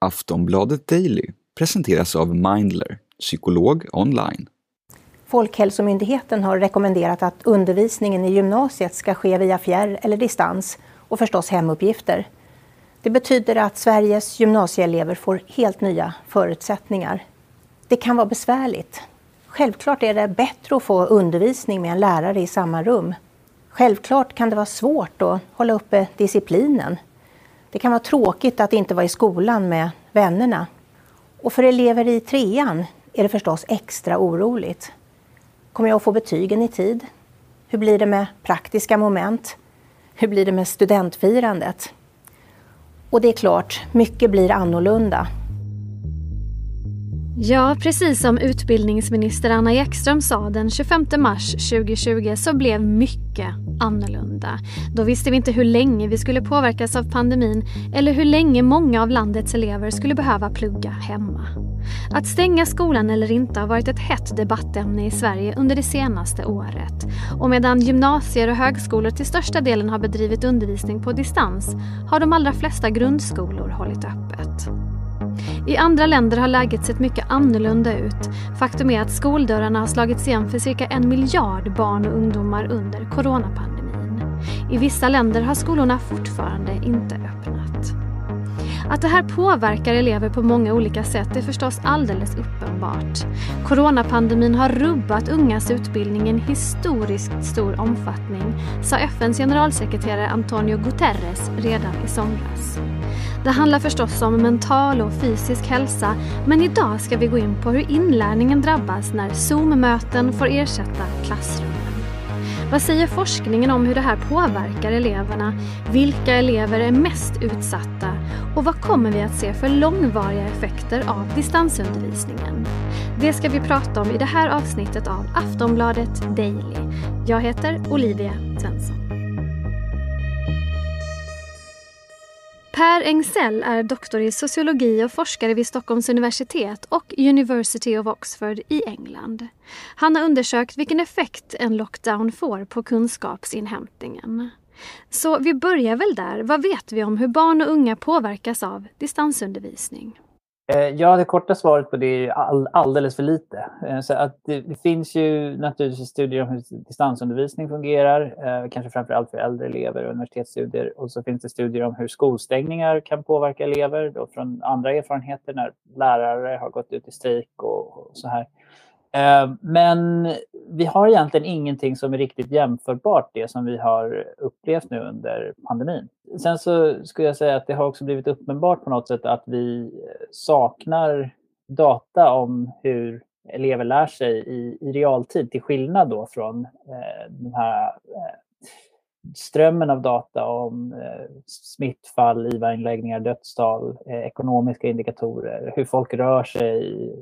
Aftonbladet Daily presenteras av Mindler, psykolog online. Folkhälsomyndigheten har rekommenderat att undervisningen i gymnasiet ska ske via fjärr eller distans och förstås hemuppgifter. Det betyder att Sveriges gymnasieelever får helt nya förutsättningar. Det kan vara besvärligt. Självklart är det bättre att få undervisning med en lärare i samma rum. Självklart kan det vara svårt att hålla uppe disciplinen. Det kan vara tråkigt att inte vara i skolan med vännerna. Och för elever i trean är det förstås extra oroligt. Kommer jag att få betygen i tid? Hur blir det med praktiska moment? Hur blir det med studentfirandet? Och det är klart, mycket blir annorlunda. Ja, precis som utbildningsminister Anna Ekström sa den 25 mars 2020 så blev mycket annorlunda. Då visste vi inte hur länge vi skulle påverkas av pandemin eller hur länge många av landets elever skulle behöva plugga hemma. Att stänga skolan eller inte har varit ett hett debattämne i Sverige under det senaste året. Och medan gymnasier och högskolor till största delen har bedrivit undervisning på distans har de allra flesta grundskolor hållit öppet. I andra länder har läget sett mycket annorlunda ut. Faktum är att skoldörrarna har slagits igen för cirka en miljard barn och ungdomar under coronapandemin. I vissa länder har skolorna fortfarande inte öppnat. Att det här påverkar elever på många olika sätt är förstås alldeles uppenbart. Coronapandemin har rubbat ungas utbildning i en historiskt stor omfattning, sa FNs generalsekreterare Antonio Guterres redan i somras. Det handlar förstås om mental och fysisk hälsa men idag ska vi gå in på hur inlärningen drabbas när Zoom-möten får ersätta klassrummen. Vad säger forskningen om hur det här påverkar eleverna? Vilka elever är mest utsatta? Och vad kommer vi att se för långvariga effekter av distansundervisningen? Det ska vi prata om i det här avsnittet av Aftonbladet Daily. Jag heter Olivia Svensson. Per Engsell är doktor i sociologi och forskare vid Stockholms universitet och University of Oxford i England. Han har undersökt vilken effekt en lockdown får på kunskapsinhämtningen. Så vi börjar väl där. Vad vet vi om hur barn och unga påverkas av distansundervisning? Eh, ja, det korta svaret på det är all, alldeles för lite. Eh, så att det, det, finns ju naturligtvis studier om hur distansundervisning fungerar, eh, kanske framför allt för äldre elever och universitetsstudier. Och så finns det studier om hur skolstängningar kan påverka elever då från andra erfarenheter när lärare har gått ut i strejk och, och så här. Eh, men vi har egentligen ingenting som är riktigt jämförbart det som vi har upplevt nu under pandemin. Sen så skulle jag säga att det har också blivit uppenbart på något sätt att vi eh, saknar data om hur elever lär sig i, i realtid till skillnad då från eh, de här eh, strömmen av data om eh, smittfall, IVA-inläggningar, dödstal, eh, ekonomiska indikatorer, hur folk rör sig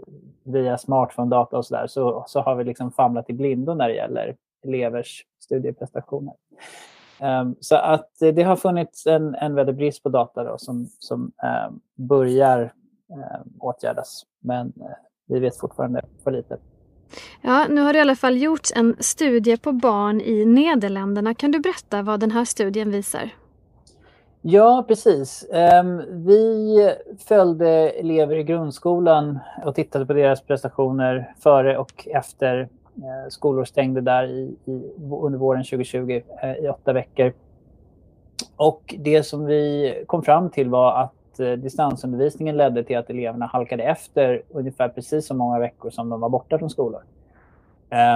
via smartphone-data och så där, så, så har vi liksom famlat i blindo när det gäller elevers studieprestationer. Um, så att det har funnits en, en väldig brist på data då, som, som um, börjar um, åtgärdas, men uh, vi vet fortfarande för lite. Ja, nu har det i alla fall gjorts en studie på barn i Nederländerna. Kan du berätta vad den här studien visar? Ja, precis. Ehm, vi följde elever i grundskolan och tittade på deras prestationer före och efter eh, skolor stängde där i, i, under våren 2020 eh, i åtta veckor. Och det som vi kom fram till var att Eh, distansundervisningen ledde till att eleverna halkade efter ungefär precis så många veckor som de var borta från skolor.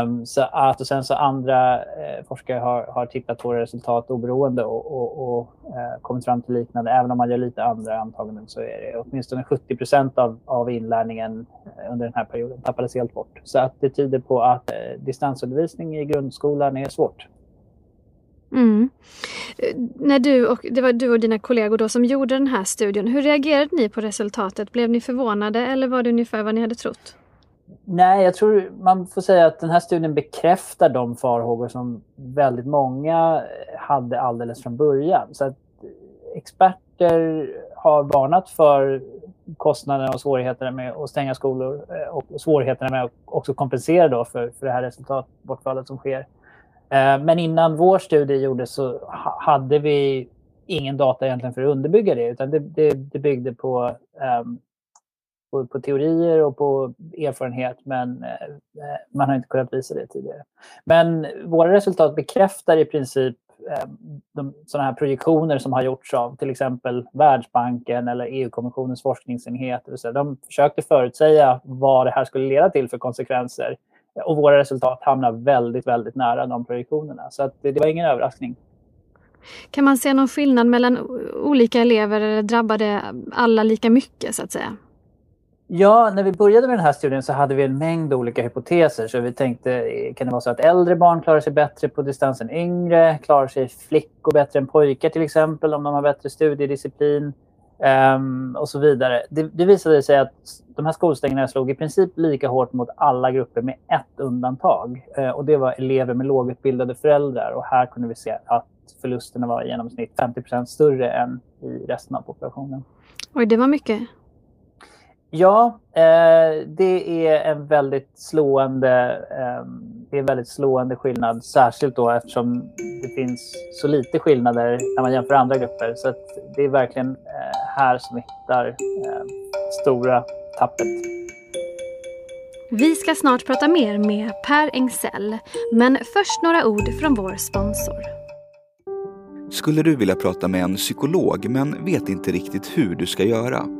Um, så att, och sen så andra eh, forskare har, har tittat på resultat oberoende och, och, och eh, kommit fram till liknande. Även om man gör lite andra antaganden så är det åtminstone 70 procent av, av inlärningen eh, under den här perioden tappades helt bort. Så att det tyder på att eh, distansundervisning i grundskolan är svårt. Mm. Eh, när du och, det var du och dina kollegor då som gjorde den här studien, hur reagerade ni på resultatet? Blev ni förvånade eller var det ungefär vad ni hade trott? Nej, jag tror man får säga att den här studien bekräftar de farhågor som väldigt många hade alldeles från början. Så att experter har varnat för kostnaderna och svårigheterna med att stänga skolor eh, och svårigheterna med att också kompensera då för, för det här resultatbortfallet som sker. Eh, men innan vår studie gjordes så hade vi ingen data egentligen för att underbygga det, utan det, det, det byggde på, um, på, på, teorier och på erfarenhet, men uh, man har inte kunnat visa det tidigare. Men våra resultat bekräftar i princip um, de, sådana här projektioner som har gjorts av till exempel Världsbanken eller EU-kommissionens forskningsenhet. De försökte förutsäga vad det här skulle leda till för konsekvenser och våra resultat hamnar väldigt, väldigt nära de projektionerna. Så att det, det var ingen överraskning. Kan man se någon skillnad mellan olika elever eller drabbade alla lika mycket så att säga? Ja, när vi började med den här studien så hade vi en mängd olika hypoteser. Så vi tänkte, kan det vara så att äldre barn klarar sig bättre på distans än yngre? Klarar sig flickor bättre än pojkar till exempel om de har bättre studiedisciplin? Um, och så vidare. Det, det visade sig att de här skolstängningarna slog i princip lika hårt mot alla grupper med ett undantag. Uh, och det var elever med lågutbildade föräldrar. Och här kunde vi se att förlusterna var i genomsnitt 50% större än i resten av populationen. Oj, det var mycket. Ja, eh, det är en väldigt slående, eh, det är väldigt slående skillnad, särskilt då eftersom det finns så lite skillnader när man jämför andra grupper. Så det är verkligen eh, här som vi hittar eh, stora tappet. Vi ska snart prata mer med Per Engsell, men först några ord från vår sponsor. Skulle du vilja prata med en psykolog men vet inte riktigt hur du ska göra?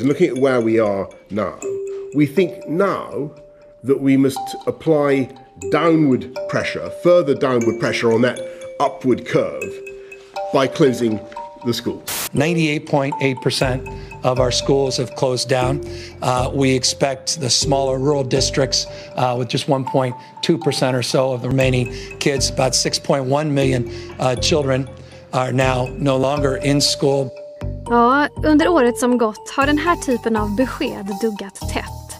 Looking at where we are now, we think now that we must apply downward pressure, further downward pressure on that upward curve by closing the schools. 98.8% of our schools have closed down. Uh, we expect the smaller rural districts, uh, with just 1.2% or so of the remaining kids, about 6.1 million uh, children, are now no longer in school. Ja, under året som gått har den här typen av besked duggat tätt.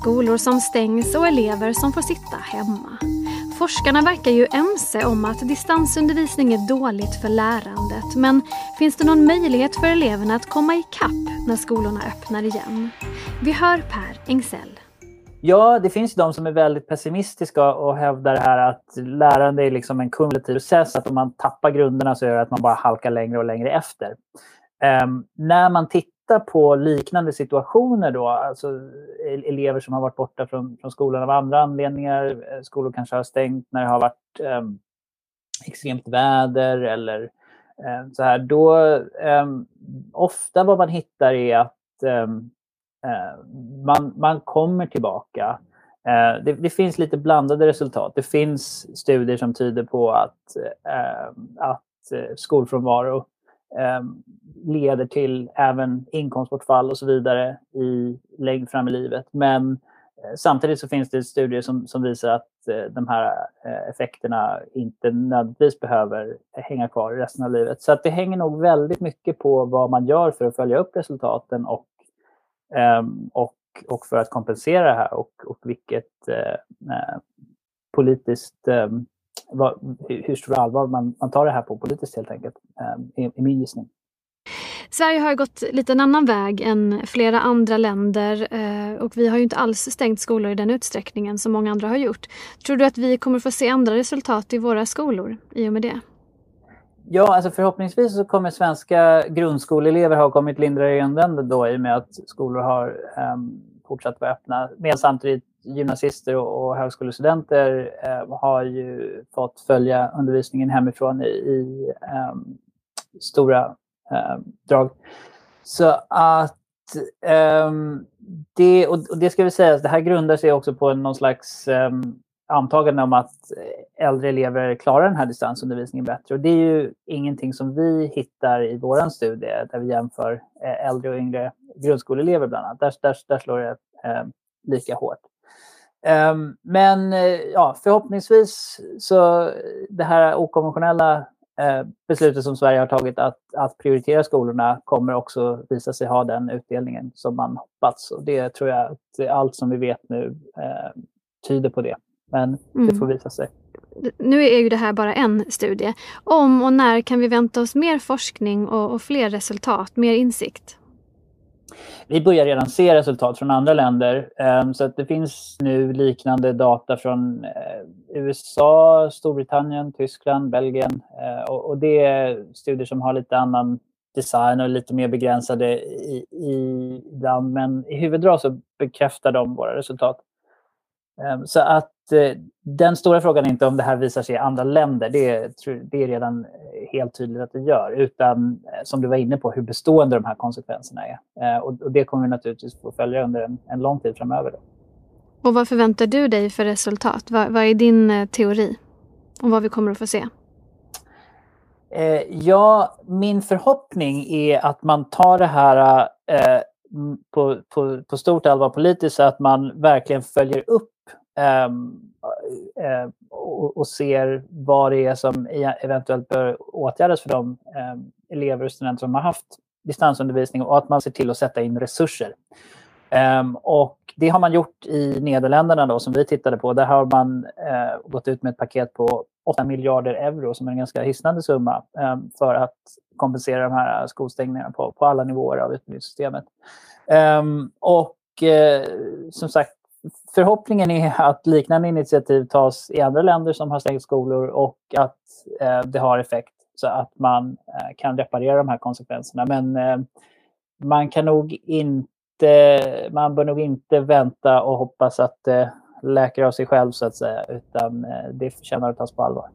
Skolor som stängs och elever som får sitta hemma. Forskarna verkar ju ense om att distansundervisning är dåligt för lärandet men finns det någon möjlighet för eleverna att komma ikapp när skolorna öppnar igen? Vi hör Per Engsell. Ja, det finns de som är väldigt pessimistiska och hävdar här att lärande är liksom en kumulativ process, att om man tappar grunderna så gör det att man bara halkar längre och längre efter. Ehm, när man tittar på liknande situationer då, alltså e-, elever som har varit borta från, från skolan av andra anledningar, eh, skolor kanske har stängt när det har varit ehm, extremt väder eller ehm, så här, då ofta vad man hittar är att eh, man, man kommer tillbaka. Eh, det, det, finns lite blandade resultat. Det finns studier som tyder på att, att skolfrånvaro Ehm, leder till även inkomstbortfall och så vidare i längre fram i livet. Men eh, samtidigt så finns det studier som, som visar att eh, de här eh, effekterna inte nödvändigtvis behöver hänga kvar resten av livet. Så att det hänger nog väldigt mycket på vad man gör för att följa upp resultaten och, ehm, och, och för att kompensera det här och, och vilket eh, eh, politiskt ehm, vad, hur stor allvar man, man tar det här på politiskt helt enkelt, eh, i, i min gissning. Sverige har gått lite en annan väg än flera andra länder eh, och vi har ju inte alls stängt skolor i den utsträckningen som många andra har gjort. Tror du att vi kommer få se andra resultat i våra skolor i och med det? Ja, alltså förhoppningsvis så kommer svenska grundskoleelever ha kommit lindrigare i ände då i och med att skolor har um, fortsatt vara öppna. Men samtidigt gymnasister och, och högskolestudenter eh, har ju fått följa undervisningen hemifrån i, i eh, stora eh, drag. Så att ehm, det, och det ska vi säga, det här grundar sig också på någon slags ehm, antagande om att äldre elever klarar den här distansundervisningen bättre. Och det är ju ingenting som vi hittar i vår studie där vi jämför eh, äldre och yngre grundskoleelever bland annat. Där, där, där slår det eh, lika hårt. Um, men uh, ja, förhoppningsvis så det här okonventionella eh, beslutet som Sverige har tagit att, att prioritera skolorna kommer också visa sig ha den utdelningen som man hoppats. Och det tror jag att allt som vi vet nu eh, tyder på det. Men mm. det får visa sig. Nu är ju det här bara en studie. Om och när kan vi vänta oss mer forskning och, och fler resultat, mer insikt? Vi börjar redan se resultat från andra länder. Eh, så att det finns nu liknande data från eh, USA, Storbritannien, Tyskland, Belgien. Eh, och det är studier som har lite annan design och lite mer begränsade i, i ibland. Men i huvuddrag så bekräftar de våra resultat. Ehm, så att eh, den stora frågan är inte om det här visar sig i andra länder. Det är, det är redan helt tydligt att det gör. Utan eh, som du var inne på, hur bestående de här konsekvenserna är. Eh, och det kommer vi naturligtvis få följa under en, en lång tid framöver. Och vad förväntar du dig för resultat? Vad, vad är din teori om vad vi kommer att få se? Ja, min förhoppning är att man tar det här på, på, på stort allvar politiskt så att man verkligen följer upp Ehm, eh, och, och, ser vad det är som e-, eventuellt bör åtgärdas för de um, elever och studenter som har haft distansundervisning och att man ser till att sätta in resurser. Um, och det har man gjort i Nederländerna då, som vi tittade på. Där har man uh, gått ut med ett paket på 8 miljarder euro som är en ganska hisnande summa um, för att kompensera de här skolstängningarna på, på alla nivåer av utbildningssystemet. Um, och uh, som sagt, förhoppningen är att liknande initiativ tas i andra länder som har stängt skolor och att eh, det har effekt så att man eh, kan reparera de här konsekvenserna. Men eh, man kan nog inte, man bör nog inte vänta och hoppas att det läker av sig själv så att säga, utan eh, det förtjänar att tas på allvar.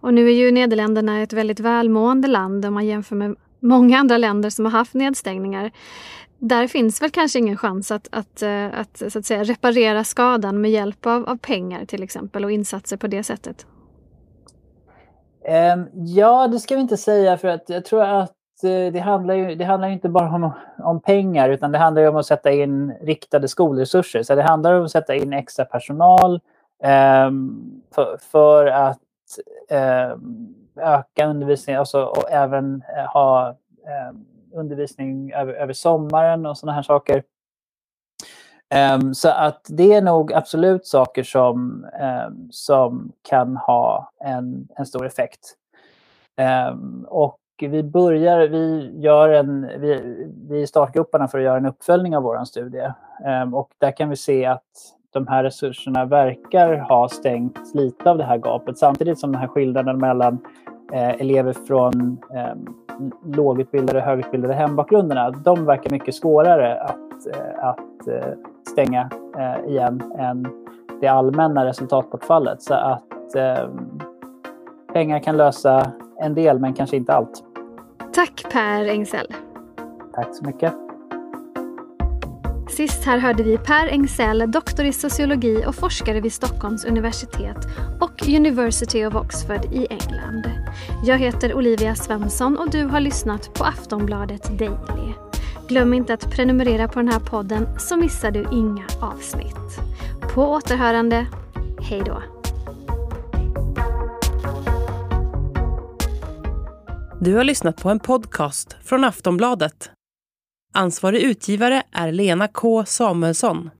Och nu är ju Nederländerna ett väldigt välmående land om man jämför med många andra länder som har haft nedstängningar där finns väl kanske ingen chans att, att, eh, att, så att säga, reparera skadan med hjälp av, av pengar till exempel och insatser på det sättet? Ehm, ja, det ska vi inte säga för att jag tror att eh, det handlar ju det handlar inte bara om, om pengar utan det handlar om att sätta in riktade skolresurser. Så det handlar om att sätta in extra personal ehm, för, för, att ehm, öka undervisningen alltså, och även eh, ha undervisning över, över sommaren och sådana här saker. Um, så att det är nog absolut saker som, um, som kan ha en, en stor effekt. Um, och vi börjar, vi gör en, vi, vi är startgrupperna för att göra en uppföljning av vår studie. och där kan vi se att de här resurserna verkar ha stängt lite av det här gapet samtidigt som den här skillnaden mellan eh, elever från eh, lågutbildade och högutbildade hembakgrunderna, de verkar mycket svårare att, eh, att eh, stänga eh, igen än det allmänna resultatbortfallet. Så att pengar kan lösa en del, men kanske inte allt. Tack Per Engsell. Tack så mycket. Sist här hörde vi Per Engsell, doktor i sociologi och forskare vid Stockholms universitet och University of Oxford i England. Jag heter Olivia Svensson och du har lyssnat på Aftonbladet Daily. Glöm inte att prenumerera på den här podden så missar du inga avsnitt. På återhörande. Hej då. Du har lyssnat på en podcast från Aftonbladet. Ansvarig utgivare är Lena K Samuelsson.